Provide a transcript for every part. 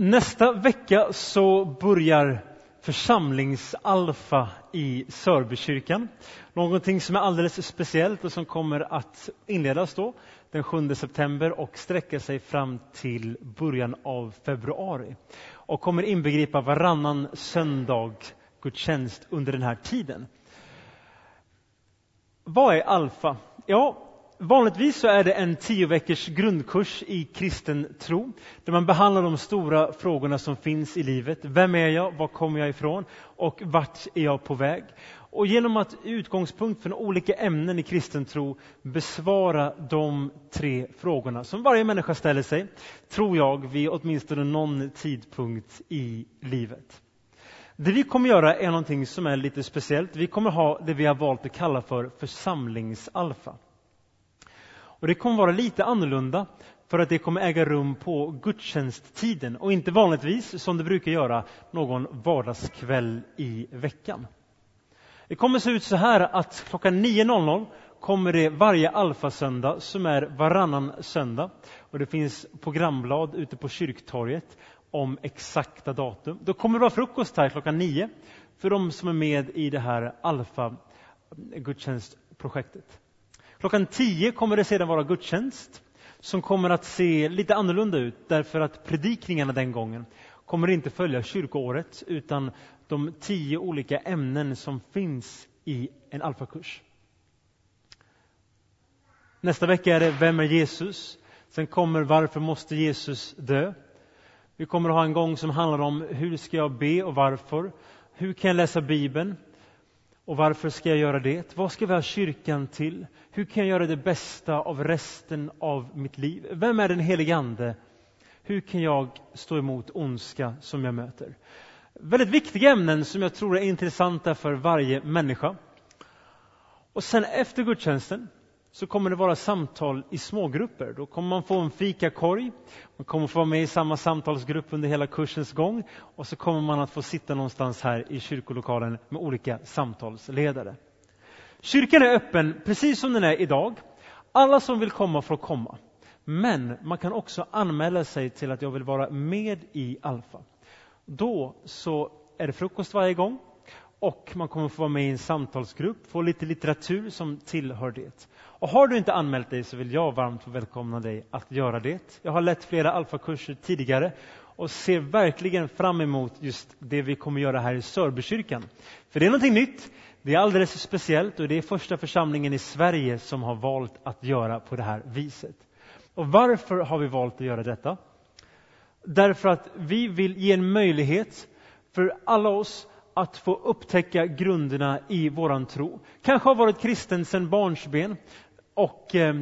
Nästa vecka så börjar församlingsalfa i Sörbykyrkan. Någonting som är alldeles speciellt och som kommer att inledas då den 7 september och sträcka sig fram till början av februari. Och kommer inbegripa varannan söndag gudstjänst under den här tiden. Vad är alfa? Ja, Vanligtvis så är det en tio veckors grundkurs i kristen tro där man behandlar de stora frågorna som finns i livet. Vem är jag? Var kommer jag ifrån? Och vart är jag på väg? Och genom att utgångspunkt från olika ämnen i kristen tro besvara de tre frågorna som varje människa ställer sig, tror jag, vid åtminstone någon tidpunkt i livet. Det vi kommer göra är någonting som är lite speciellt. Vi kommer ha det vi har valt att kalla för församlingsalfa. Och det kommer vara lite annorlunda för att det kommer äga rum på gudstjänsttiden och inte vanligtvis som det brukar göra någon vardagskväll i veckan. Det kommer se ut så här att klockan 9.00 kommer det varje alfasöndag som är varannan söndag och det finns programblad ute på kyrktorget om exakta datum. Då kommer det vara frukost här klockan 9 för de som är med i det här alfa gudstjänstprojektet. Klockan 10 kommer det sedan vara gudstjänst som kommer att se lite annorlunda ut därför att predikningarna den gången kommer inte följa kyrkoåret utan de tio olika ämnen som finns i en alfakurs. Nästa vecka är det Vem är Jesus? Sen kommer Varför måste Jesus dö? Vi kommer att ha en gång som handlar om hur ska jag be och varför? Hur kan jag läsa Bibeln? Och varför ska jag göra det? Vad ska vi ha kyrkan till? Hur kan jag göra det bästa av resten av mitt liv? Vem är den helige Ande? Hur kan jag stå emot ondska som jag möter? Väldigt viktiga ämnen som jag tror är intressanta för varje människa. Och sen efter gudstjänsten så kommer det vara samtal i smågrupper. Då kommer man få en fikakorg, man kommer få vara med i samma samtalsgrupp under hela kursens gång och så kommer man att få sitta någonstans här i kyrkolokalen med olika samtalsledare. Kyrkan är öppen precis som den är idag. Alla som vill komma får komma. Men man kan också anmäla sig till att jag vill vara med i Alfa. Då så är det frukost varje gång och man kommer få vara med i en samtalsgrupp, få lite litteratur som tillhör det. Och har du inte anmält dig så vill jag varmt välkomna dig att göra det. Jag har lett flera alfakurser tidigare och ser verkligen fram emot just det vi kommer göra här i Sörbykyrkan. För det är någonting nytt, det är alldeles speciellt och det är första församlingen i Sverige som har valt att göra på det här viset. Och varför har vi valt att göra detta? Därför att vi vill ge en möjlighet för alla oss att få upptäcka grunderna i våran tro. Kanske har varit kristen sedan barnsben och eh,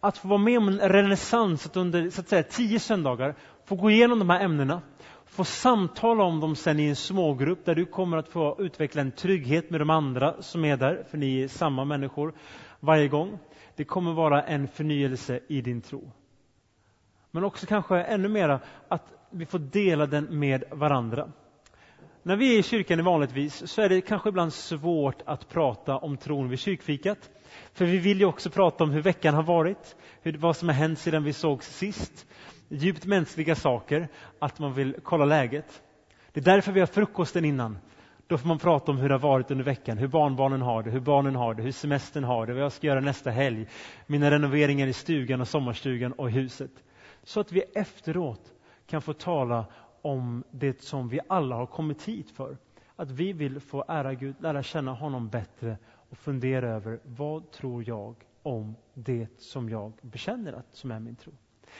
att få vara med om en renässans, att under så att säga, tio söndagar få gå igenom de här ämnena, få samtala om dem sen i en smågrupp där du kommer att få utveckla en trygghet med de andra som är där, för ni är samma människor varje gång. Det kommer vara en förnyelse i din tro. Men också kanske ännu mera att vi får dela den med varandra. När vi är i kyrkan vanligtvis så är det kanske ibland svårt att prata om tron vid kyrkfikat. För vi vill ju också prata om hur veckan har varit, hur, vad som har hänt sedan vi sågs sist. Djupt mänskliga saker, att man vill kolla läget. Det är därför vi har frukosten innan. Då får man prata om hur det har varit under veckan, hur barnbarnen har det, hur barnen har det, hur semestern har det, vad jag ska göra nästa helg, mina renoveringar i stugan och sommarstugan och huset. Så att vi efteråt kan få tala om det som vi alla har kommit hit för. Att vi vill få ära Gud, lära känna honom bättre och fundera över vad tror jag om det som jag bekänner att som är min tro.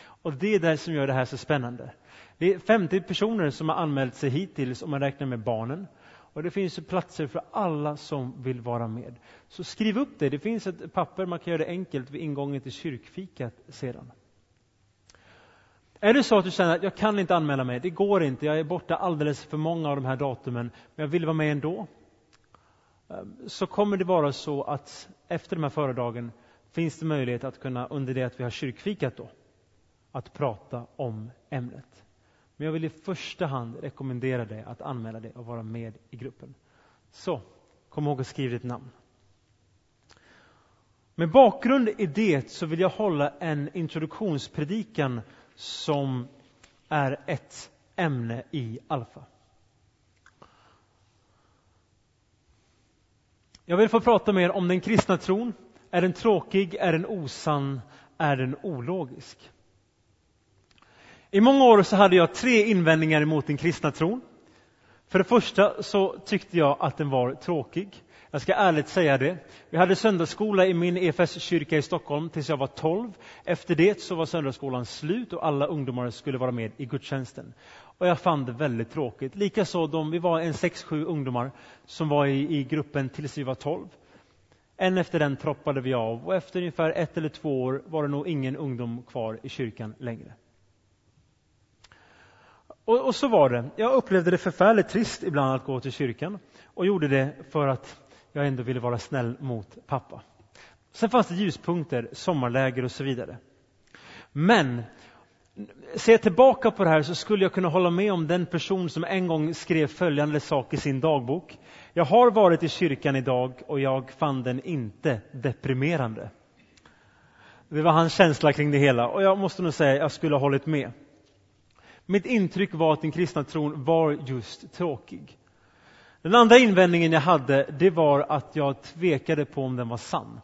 Och det är det som gör det här så spännande. Det är 50 personer som har anmält sig hittills om man räknar med barnen. Och det finns platser för alla som vill vara med. Så skriv upp det. Det finns ett papper, man kan göra det enkelt vid ingången till kyrkfikat sedan. Är det så att du känner att jag kan inte anmäla mig, det går inte, jag är borta alldeles för många av de här datumen, men jag vill vara med ändå. Ehm, så kommer det vara så att efter de här föredragen finns det möjlighet att kunna, under det att vi har kyrkfikat då, att prata om ämnet. Men jag vill i första hand rekommendera dig att anmäla dig och vara med i gruppen. Så, kom ihåg att skriva ditt namn. Med bakgrund i det så vill jag hålla en introduktionspredikan som är ett ämne i Alfa. Jag vill få prata mer om den kristna tron. Är den tråkig? Är den osann? Är den ologisk? I många år så hade jag tre invändningar emot den kristna tron. För det första så tyckte jag att den var tråkig. Jag ska ärligt säga det. Vi hade söndagsskola i min EFS-kyrka i Stockholm tills jag var 12. Efter det så var söndagsskolan slut och alla ungdomar skulle vara med i gudstjänsten. Och jag fann det väldigt tråkigt. Likaså de, vi var en sex, sju ungdomar som var i, i gruppen tills vi var 12. En efter den troppade vi av och efter ungefär ett eller två år var det nog ingen ungdom kvar i kyrkan längre. Och, och, så var det. Jag upplevde det förfärligt trist ibland att gå till kyrkan och gjorde det för att jag ändå ville vara snäll mot pappa. Sen fanns det ljuspunkter, sommarläger och så vidare. Men ser jag tillbaka på det här så skulle jag kunna hålla med om den person som en gång skrev följande sak i sin dagbok. Jag har varit i kyrkan idag och jag fann den inte deprimerande. Det var hans känsla kring det hela och jag måste nog säga att jag skulle ha hållit med. Mitt intryck var att den kristna tron var just tråkig. Den andra invändningen jag hade, det var att jag tvekade på om den var sann.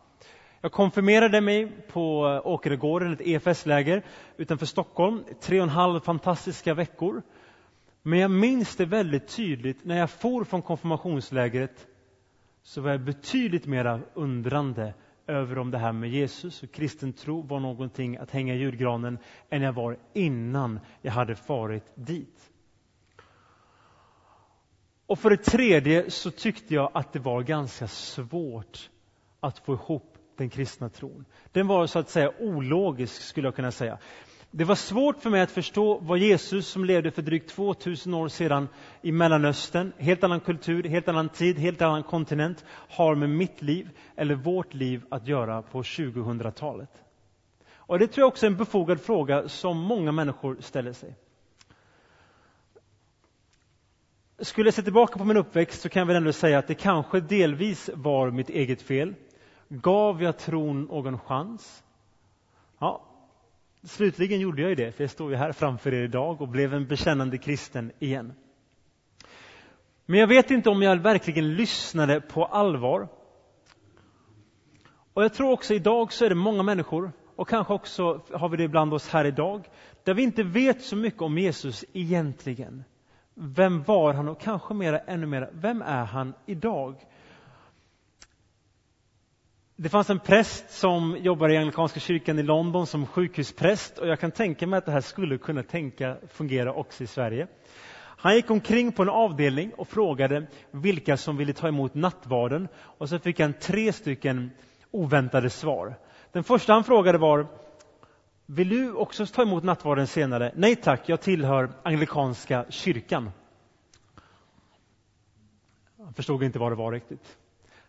Jag konfirmerade mig på Åkeregården, ett EFS-läger utanför Stockholm, tre och en halv fantastiska veckor. Men jag minns det väldigt tydligt, när jag for från konfirmationslägret så var jag betydligt mer undrande över om det här med Jesus och kristen tro var någonting att hänga i julgranen än jag var innan jag hade farit dit. Och för det tredje så tyckte jag att det var ganska svårt att få ihop den kristna tron. Den var så att säga ologisk skulle jag kunna säga. Det var svårt för mig att förstå vad Jesus som levde för drygt 2000 år sedan i Mellanöstern, helt annan kultur, helt annan tid, helt annan kontinent, har med mitt liv eller vårt liv att göra på 2000-talet. Och det tror jag också är en befogad fråga som många människor ställer sig. Skulle jag se tillbaka på min uppväxt så kan jag väl ändå säga att det kanske delvis var mitt eget fel. Gav jag tron någon chans? Ja, slutligen gjorde jag ju det, för jag står ju här framför er idag och blev en bekännande kristen igen. Men jag vet inte om jag verkligen lyssnade på allvar. Och jag tror också idag så är det många människor, och kanske också har vi det bland oss här idag, där vi inte vet så mycket om Jesus egentligen. Vem var han och kanske mera, ännu mer, vem är han idag? Det fanns en präst som jobbade i Anglikanska kyrkan i London som sjukhuspräst och jag kan tänka mig att det här skulle kunna tänka fungera också i Sverige. Han gick omkring på en avdelning och frågade vilka som ville ta emot nattvarden och så fick han tre stycken oväntade svar. Den första han frågade var vill du också ta emot nattvarden senare? Nej tack, jag tillhör Anglikanska kyrkan. Han förstod inte vad det var riktigt.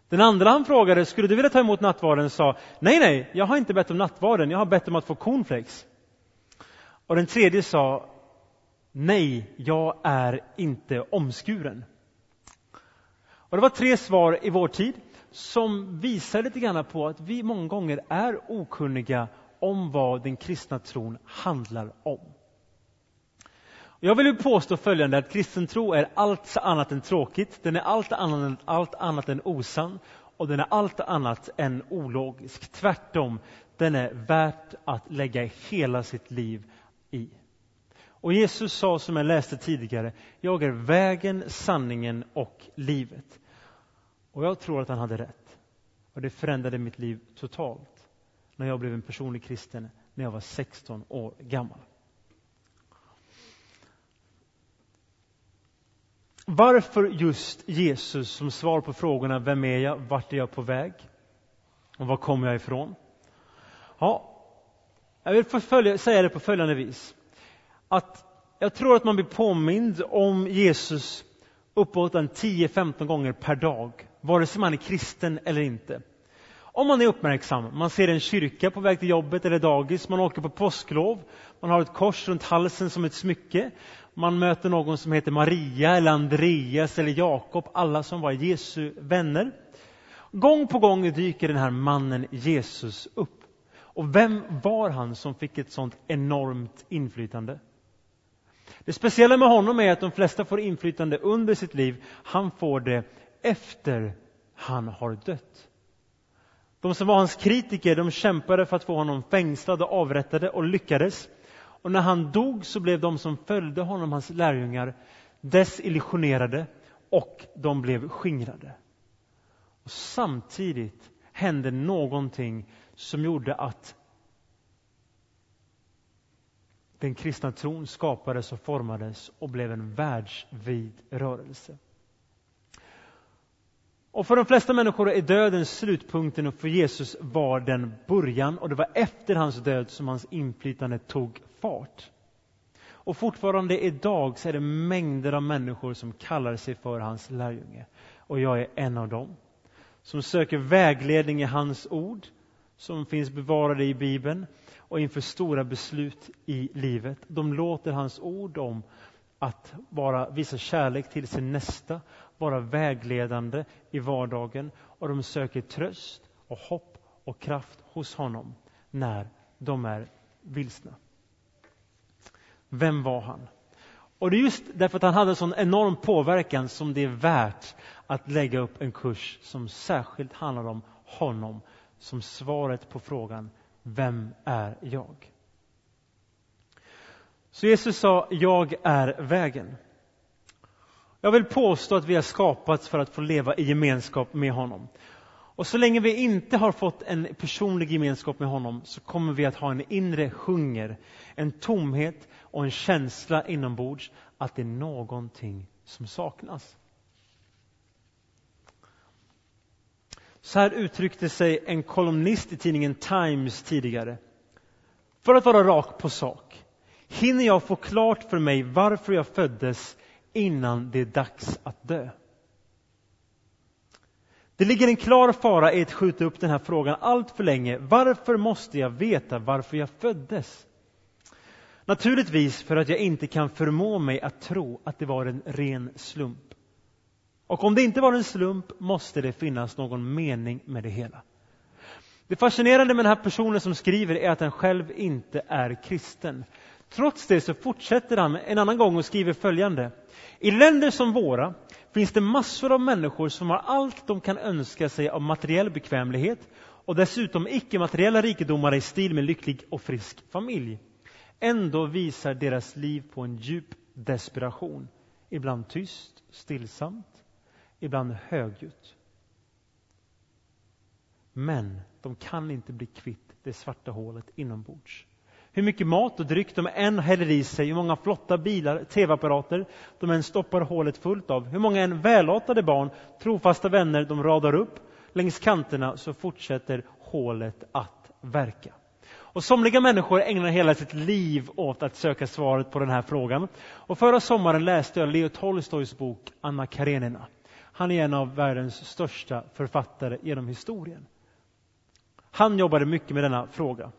Den andra han frågade, skulle du vilja ta emot nattvarden, sa, nej, nej, jag har inte bett om nattvarden, jag har bett om att få cornflakes. Och den tredje sa, nej, jag är inte omskuren. Och det var tre svar i vår tid som visar lite grann på att vi många gånger är okunniga om vad den kristna tron handlar om. Jag vill påstå följande att kristen tro är allt annat än tråkigt, den är allt annat, allt annat än osann och den är allt annat än ologisk. Tvärtom, den är värt att lägga hela sitt liv i. Och Jesus sa som jag läste tidigare, jag är vägen, sanningen och livet. Och jag tror att han hade rätt. Och det förändrade mitt liv totalt när jag blev en personlig kristen när jag var 16 år gammal. Varför just Jesus som svar på frågorna Vem är jag? Vart är jag på väg? Och var kommer jag ifrån? Ja, jag vill säga det på följande vis. Att jag tror att man blir påmind om Jesus uppåt 10-15 gånger per dag, vare sig man är kristen eller inte. Om man är uppmärksam, man ser en kyrka på väg till jobbet eller dagis, man åker på påsklov, man har ett kors runt halsen som ett smycke, man möter någon som heter Maria eller Andreas eller Jakob, alla som var Jesu vänner. Gång på gång dyker den här mannen Jesus upp. Och vem var han som fick ett sånt enormt inflytande? Det speciella med honom är att de flesta får inflytande under sitt liv. Han får det efter han har dött. De som var hans kritiker de kämpade för att få honom fängslad och avrättade och lyckades. Och när han dog så blev de som följde honom, hans lärjungar, desillusionerade och de blev skingrade. Och samtidigt hände någonting som gjorde att den kristna tron skapades och formades och blev en världsvid rörelse. Och för de flesta människor är döden slutpunkten och för Jesus var den början och det var efter hans död som hans inflytande tog fart. Och fortfarande idag så är det mängder av människor som kallar sig för hans lärjunge. Och jag är en av dem. Som söker vägledning i hans ord, som finns bevarade i Bibeln och inför stora beslut i livet. De låter hans ord om att vara, visa kärlek till sin nästa, vara vägledande i vardagen och de söker tröst och hopp och kraft hos honom när de är vilsna. Vem var han? Och det är just därför att han hade en sån enorm påverkan som det är värt att lägga upp en kurs som särskilt handlar om honom som svaret på frågan Vem är jag? Så Jesus sa, jag är vägen. Jag vill påstå att vi har skapats för att få leva i gemenskap med honom. Och så länge vi inte har fått en personlig gemenskap med honom så kommer vi att ha en inre hunger, en tomhet och en känsla inombords att det är någonting som saknas. Så här uttryckte sig en kolumnist i tidningen Times tidigare. För att vara rak på sak, hinner jag få klart för mig varför jag föddes innan det är dags att dö? Det ligger en klar fara i att skjuta upp den här frågan allt för länge. Varför måste jag veta varför jag föddes? Naturligtvis för att jag inte kan förmå mig att tro att det var en ren slump. Och om det inte var en slump måste det finnas någon mening med det hela. Det fascinerande med den här personen som skriver är att han själv inte är kristen. Trots det så fortsätter han en annan gång och skriver följande. I länder som våra finns det massor av människor som har allt de kan önska sig av materiell bekvämlighet och dessutom icke-materiella rikedomar i stil med lycklig och frisk familj. Ändå visar deras liv på en djup desperation. Ibland tyst, stillsamt, ibland högljutt. Men de kan inte bli kvitt det svarta hålet inombords. Hur mycket mat och dryck de än häller i sig, hur många flotta bilar, tv-apparater de än stoppar hålet fullt av, hur många än välartade barn, trofasta vänner de radar upp längs kanterna så fortsätter hålet att verka. Och somliga människor ägnar hela sitt liv åt att söka svaret på den här frågan. Och förra sommaren läste jag Leo Tolstojs bok Anna Karenina. Han är en av världens största författare genom historien. Han jobbade mycket med denna fråga.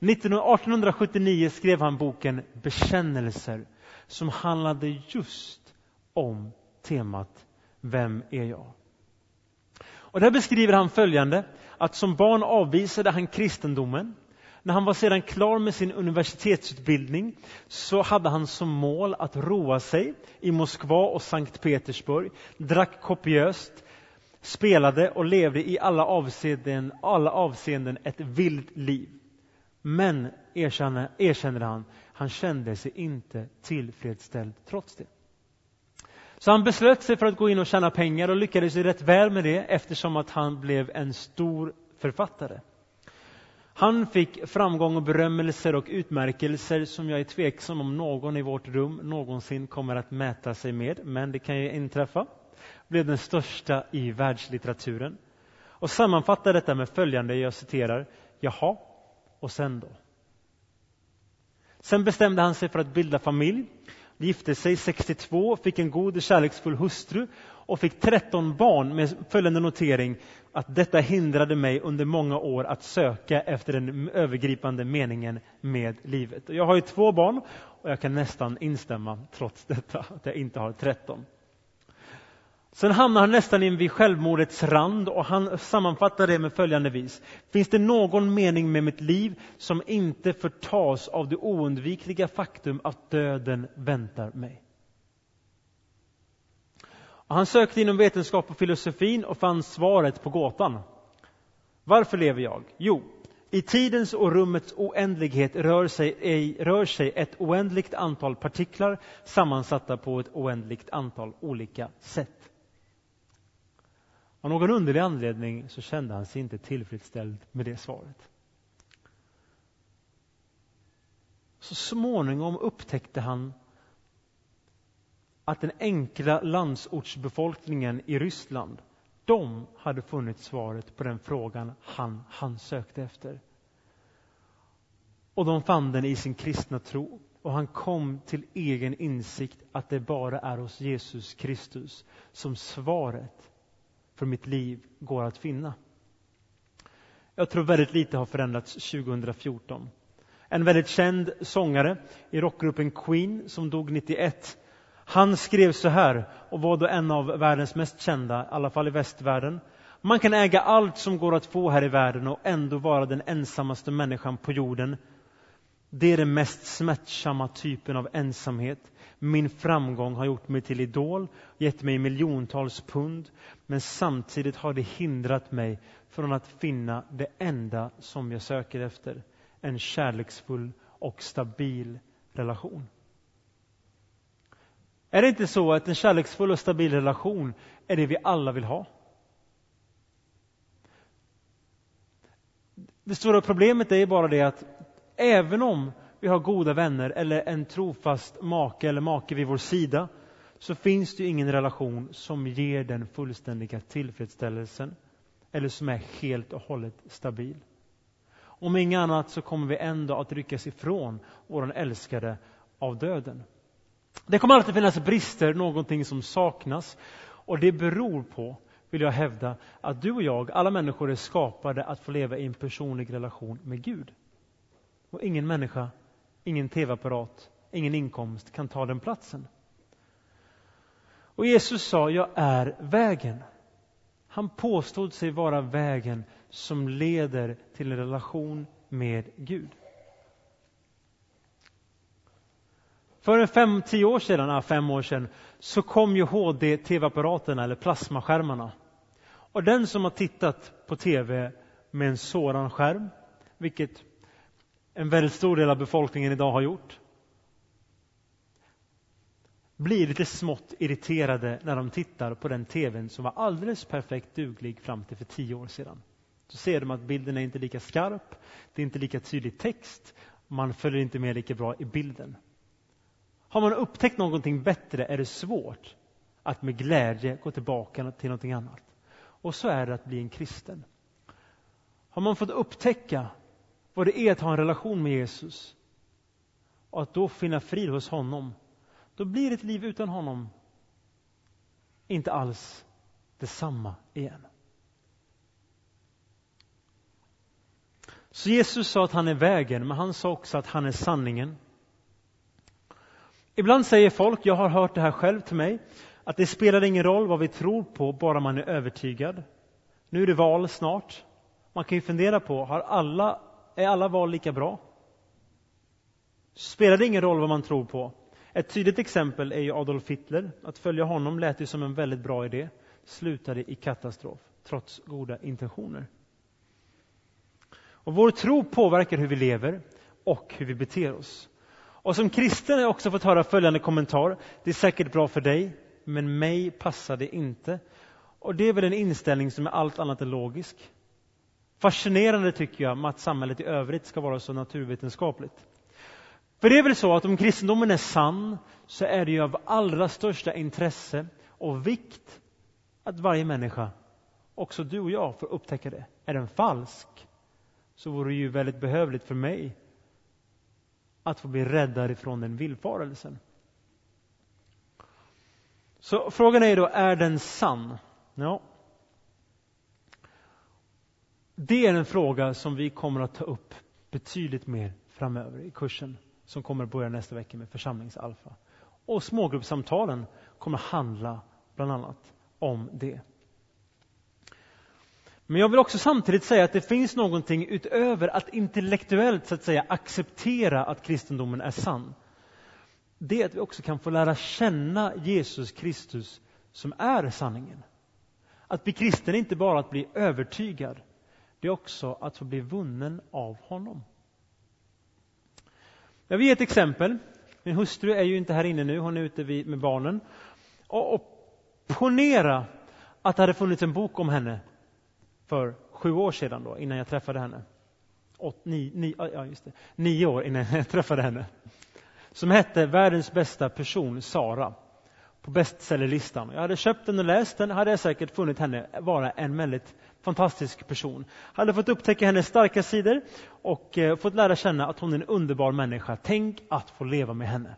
1879 skrev han boken Bekännelser som handlade just om temat Vem är jag? Och där beskriver han följande att som barn avvisade han kristendomen. När han var sedan klar med sin universitetsutbildning så hade han som mål att roa sig i Moskva och Sankt Petersburg, drack kopiöst, spelade och levde i alla avseenden, alla avseenden ett vilt liv. Men, erkänner, erkänner han, han kände sig inte tillfredsställd trots det. Så han beslöt sig för att gå in och tjäna pengar och lyckades rätt väl med det eftersom att han blev en stor författare. Han fick framgång och berömmelser och utmärkelser som jag är tveksam om någon i vårt rum någonsin kommer att mäta sig med, men det kan ju inträffa. Blev den största i världslitteraturen. Och sammanfattar detta med följande, jag citerar, Jaha, och sen då? Sen bestämde han sig för att bilda familj, gifte sig 62, fick en god och kärleksfull hustru och fick 13 barn med följande notering att detta hindrade mig under många år att söka efter den övergripande meningen med livet. Jag har ju två barn och jag kan nästan instämma trots detta att jag inte har 13. Sen hamnar han nästan vid självmordets rand och han sammanfattar det med följande vis. Finns det någon mening med mitt liv som inte förtas av det oundvikliga faktum att döden väntar mig? Och han sökte inom vetenskap och filosofin och fann svaret på gåtan. Varför lever jag? Jo, i tidens och rummets oändlighet rör sig, rör sig ett oändligt antal partiklar sammansatta på ett oändligt antal olika sätt. Av någon underlig anledning så kände han sig inte tillfredsställd med det svaret. Så småningom upptäckte han att den enkla landsortsbefolkningen i Ryssland de hade funnit svaret på den frågan han, han sökte efter. Och de fann den i sin kristna tro. Och han kom till egen insikt att det bara är hos Jesus Kristus som svaret för mitt liv går att finna. Jag tror väldigt lite har förändrats 2014. En väldigt känd sångare i rockgruppen Queen som dog 91 han skrev så här och var då en av världens mest kända, i alla fall i västvärlden. Man kan äga allt som går att få här i världen och ändå vara den ensammaste människan på jorden. Det är den mest smärtsamma typen av ensamhet. Min framgång har gjort mig till idol, gett mig miljontals pund, men samtidigt har det hindrat mig från att finna det enda som jag söker efter. En kärleksfull och stabil relation. Är det inte så att en kärleksfull och stabil relation är det vi alla vill ha? Det stora problemet är bara det att även om vi har goda vänner eller en trofast make eller make vid vår sida så finns det ingen relation som ger den fullständiga tillfredsställelsen eller som är helt och hållet stabil. Om inget annat så kommer vi ändå att ryckas ifrån vår älskade av döden. Det kommer alltid finnas brister, någonting som saknas. Och det beror på, vill jag hävda, att du och jag, alla människor är skapade att få leva i en personlig relation med Gud. Och ingen människa, ingen tv-apparat, ingen inkomst kan ta den platsen. Och Jesus sa, jag är vägen. Han påstod sig vara vägen som leder till en relation med Gud. För en fem, tio år sedan, fem år sedan, så kom ju HD-tv-apparaterna, eller plasmaskärmarna. Och den som har tittat på tv med en sådan skärm, vilket en väldigt stor del av befolkningen idag har gjort, blir lite smått irriterade när de tittar på den tvn som var alldeles perfekt duglig fram till för tio år sedan. Så ser de att bilden är inte lika skarp, det är inte lika tydlig text, man följer inte med lika bra i bilden. Har man upptäckt någonting bättre är det svårt att med glädje gå tillbaka till någonting annat. Och så är det att bli en kristen. Har man fått upptäcka vad det är att ha en relation med Jesus och att då finna frid hos honom, då blir ett liv utan honom inte alls detsamma igen. Så Jesus sa att han är vägen, men han sa också att han är sanningen. Ibland säger folk, jag har hört det här själv till mig, att det spelar ingen roll vad vi tror på, bara man är övertygad. Nu är det val snart. Man kan ju fundera på, har alla, är alla val lika bra? Spelar det ingen roll vad man tror på? Ett tydligt exempel är ju Adolf Hitler. Att följa honom lät ju som en väldigt bra idé. Slutade i katastrof, trots goda intentioner. Och vår tro påverkar hur vi lever och hur vi beter oss. Och som kristen har jag också fått höra följande kommentar. Det är säkert bra för dig, men mig passar det inte. Och det är väl en inställning som är allt annat än logisk. Fascinerande tycker jag med att samhället i övrigt ska vara så naturvetenskapligt. För det är väl så att om kristendomen är sann så är det ju av allra största intresse och vikt att varje människa, också du och jag, får upptäcka det. Är den falsk så vore det ju väldigt behövligt för mig att få bli räddad ifrån den villfarelsen. Så frågan är då, är den sann? Ja. Det är en fråga som vi kommer att ta upp betydligt mer framöver i kursen som kommer att börja nästa vecka med församlingsalfa. Och smågruppssamtalen kommer att handla bland annat om det. Men jag vill också samtidigt säga att det finns någonting utöver att intellektuellt så att säga acceptera att kristendomen är sann. Det är att vi också kan få lära känna Jesus Kristus som är sanningen. Att bli kristen är inte bara att bli övertygad, det är också att få bli vunnen av honom. Jag vill ge ett exempel. Min hustru är ju inte här inne nu, hon är ute med barnen. Och, och ponera att det hade funnits en bok om henne för sju år sedan då, innan jag träffade henne. Åt, ni, ni, ja, just det. Nio år innan jag träffade henne. Som hette Världens bästa person, Sara. På bestsellerlistan. Jag hade köpt den och läst den, hade jag säkert funnit henne vara en väldigt fantastisk person. Hade fått upptäcka hennes starka sidor och eh, fått lära känna att hon är en underbar människa. Tänk att få leva med henne.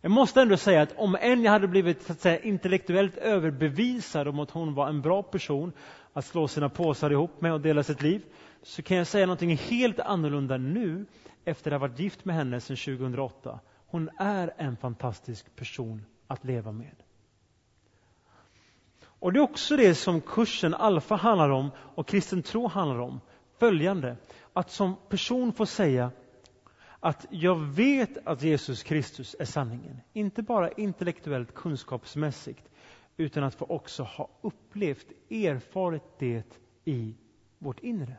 Jag måste ändå säga att om än jag hade blivit så att säga, intellektuellt överbevisad om att hon var en bra person att slå sina påsar ihop med och dela sitt liv, så kan jag säga någonting helt annorlunda nu efter att ha varit gift med henne sedan 2008. Hon är en fantastisk person att leva med. Och det är också det som kursen Alfa handlar om och kristen tro handlar om. Följande, att som person få säga att jag vet att Jesus Kristus är sanningen. Inte bara intellektuellt kunskapsmässigt, utan att få också ha upplevt, erfarit det i vårt inre.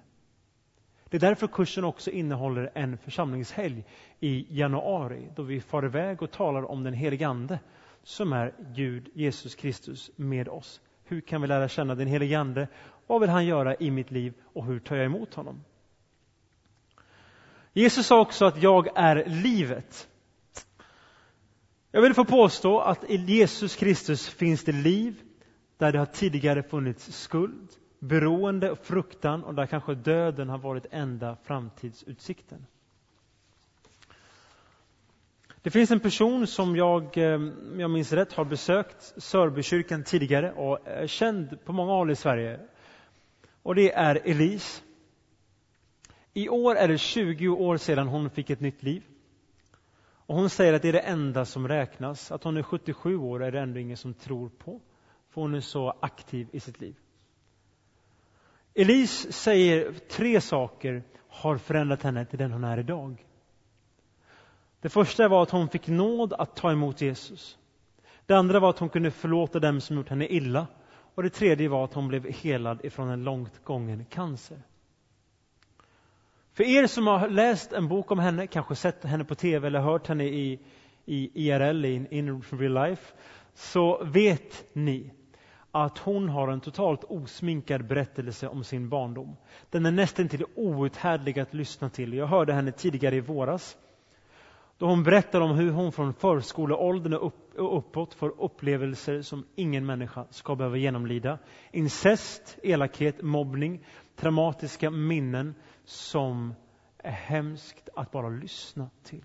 Det är därför kursen också innehåller en församlingshelg i januari då vi far iväg och talar om den helige Ande som är Gud, Jesus Kristus, med oss. Hur kan vi lära känna den helige Ande? Vad vill han göra i mitt liv och hur tar jag emot honom? Jesus sa också att jag är livet. Jag vill få påstå att i Jesus Kristus finns det liv där det har tidigare funnits skuld, beroende och fruktan och där kanske döden har varit enda framtidsutsikten. Det finns en person som jag, eh, om jag minns rätt, har besökt Sörbykyrkan tidigare och är känd på många håll i Sverige. Och det är Elise. I år är det 20 år sedan hon fick ett nytt liv. Och hon säger att det är det enda som räknas. Att hon är 77 år är det ändå ingen som tror på. För hon är så aktiv i sitt liv. Elise säger tre saker har förändrat henne till den hon är idag. Det första var att hon fick nåd att ta emot Jesus. Det andra var att hon kunde förlåta dem som gjort henne illa. Och det tredje var att hon blev helad ifrån en långt gången cancer. För er som har läst en bok om henne, kanske sett henne på tv eller hört henne i, i IRL, in, in real life, så vet ni att hon har en totalt osminkad berättelse om sin barndom. Den är nästan till outhärdlig att lyssna till. Jag hörde henne tidigare i våras då hon berättar om hur hon från förskoleåldern och uppåt får upplevelser som ingen människa ska behöva genomlida. Incest, elakhet, mobbning, traumatiska minnen som är hemskt att bara lyssna till.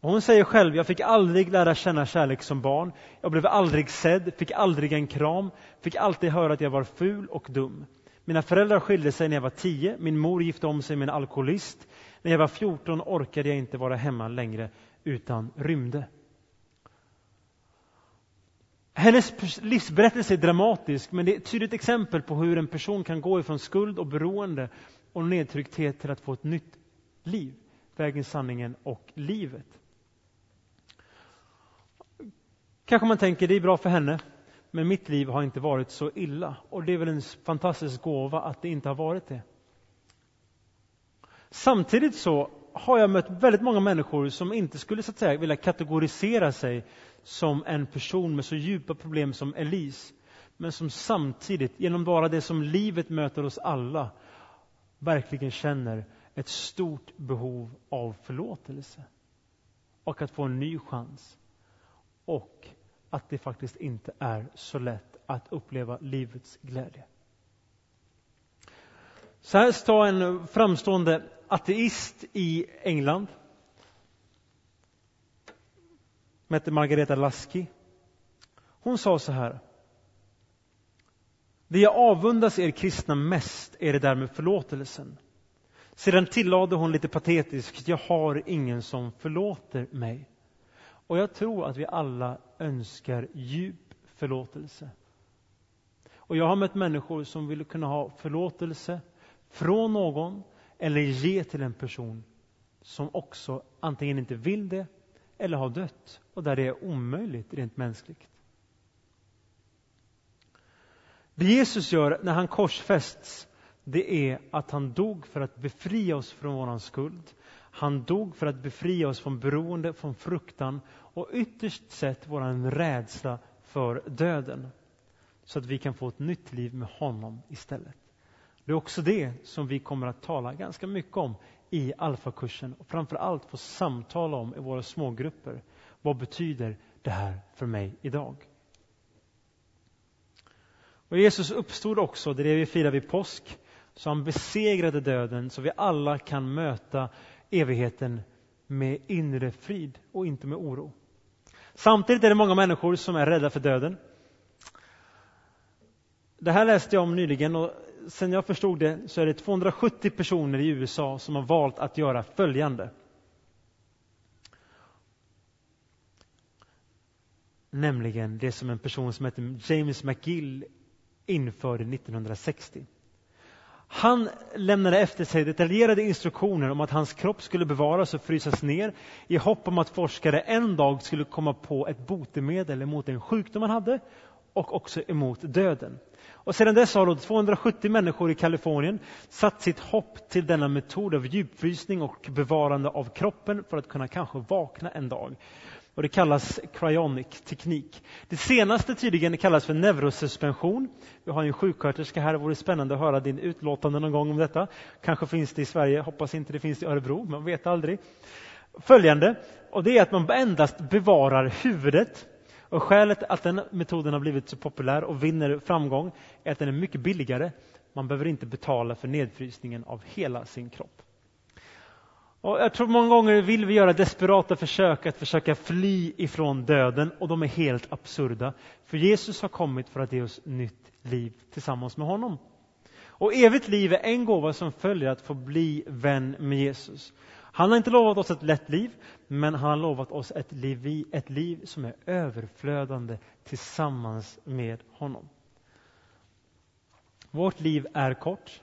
Och hon säger själv, jag fick aldrig lära känna kärlek som barn. Jag blev aldrig sedd, fick aldrig en kram, fick alltid höra att jag var ful och dum. Mina föräldrar skilde sig när jag var tio, min mor gifte om sig med en alkoholist. När jag var 14 orkade jag inte vara hemma längre utan rymde. Hennes livsberättelse är dramatisk, men det är ett tydligt exempel på hur en person kan gå ifrån skuld och beroende och nedtryckthet till att få ett nytt liv. Vägen, sanningen och livet. Kanske man tänker det är bra för henne, men mitt liv har inte varit så illa. Och det är väl en fantastisk gåva att det inte har varit det. Samtidigt så har jag mött väldigt många människor som inte skulle så att säga vilja kategorisera sig som en person med så djupa problem som Elise. Men som samtidigt, genom bara det som livet möter oss alla, verkligen känner ett stort behov av förlåtelse. Och att få en ny chans. Och att det faktiskt inte är så lätt att uppleva livets glädje. Så här står en framstående ateist i England. Som hette Margareta Lasky. Hon sa så här. Det jag avundas er kristna mest är det där med förlåtelsen. Sedan tillade hon lite patetiskt, jag har ingen som förlåter mig. Och jag tror att vi alla önskar djup förlåtelse. Och jag har mött människor som vill kunna ha förlåtelse från någon eller ge till en person som också antingen inte vill det eller har dött och där det är omöjligt rent mänskligt. Det Jesus gör när han korsfästs det är att han dog för att befria oss från vår skuld. Han dog för att befria oss från beroende, från fruktan och ytterst sett vår rädsla för döden. Så att vi kan få ett nytt liv med honom istället. Det är också det som vi kommer att tala ganska mycket om i alfakursen och framför allt få samtala om i våra smågrupper. Vad betyder det här för mig idag? Och Jesus uppstod också, det är det vi firar vid påsk, så han besegrade döden så vi alla kan möta evigheten med inre frid och inte med oro. Samtidigt är det många människor som är rädda för döden. Det här läste jag om nyligen och sen jag förstod det så är det 270 personer i USA som har valt att göra följande. Nämligen det som en person som heter James McGill införde 1960. Han lämnade efter sig detaljerade instruktioner om att hans kropp skulle bevaras och frysas ner i hopp om att forskare en dag skulle komma på ett botemedel mot en sjukdom han hade och också emot döden. Och sedan dess har 270 människor i Kalifornien satt sitt hopp till denna metod av djupfrysning och bevarande av kroppen för att kunna kanske vakna en dag. Och det kallas cryonic-teknik. Det senaste tydligen kallas för neurosuspension. Vi har en sjuksköterska här, det vore spännande att höra din utlåtande någon gång om detta. Kanske finns det i Sverige, hoppas inte det finns i Örebro, man vet aldrig. Följande, och det är att man endast bevarar huvudet. Och skälet att den metoden har blivit så populär och vinner framgång är att den är mycket billigare. Man behöver inte betala för nedfrysningen av hela sin kropp. Och jag tror många gånger vill vi göra desperata försök att försöka fly ifrån döden och de är helt absurda. För Jesus har kommit för att ge oss nytt liv tillsammans med honom. Och evigt liv är en gåva som följer att få bli vän med Jesus. Han har inte lovat oss ett lätt liv, men han har lovat oss ett liv, ett liv som är överflödande tillsammans med honom. Vårt liv är kort,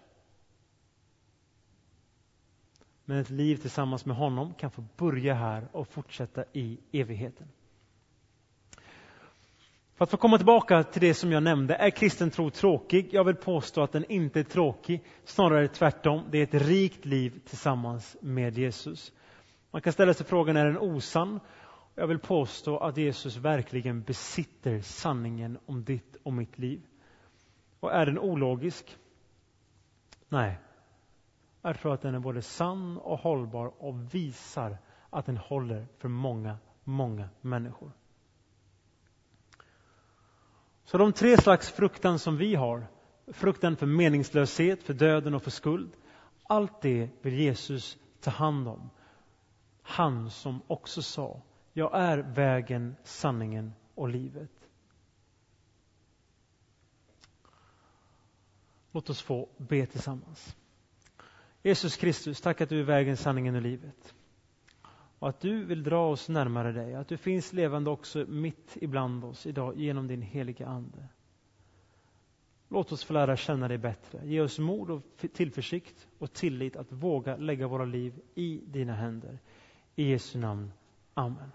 men ett liv tillsammans med honom kan få börja här och fortsätta i evigheten. För att få komma tillbaka till det som jag nämnde, är kristen tro tråkig? Jag vill påstå att den inte är tråkig, snarare tvärtom. Det är ett rikt liv tillsammans med Jesus. Man kan ställa sig frågan, är den osann? Jag vill påstå att Jesus verkligen besitter sanningen om ditt och mitt liv. Och är den ologisk? Nej, jag tror att den är både sann och hållbar och visar att den håller för många, många människor. Så de tre slags fruktan som vi har, fruktan för meningslöshet, för döden och för skuld, allt det vill Jesus ta hand om. Han som också sa, jag är vägen, sanningen och livet. Låt oss få be tillsammans. Jesus Kristus, tack att du är vägen, sanningen och livet. Och att du vill dra oss närmare dig, att du finns levande också mitt ibland oss idag genom din heliga Ande. Låt oss få lära känna dig bättre. Ge oss mod och tillförsikt och tillit att våga lägga våra liv i dina händer. I Jesu namn. Amen.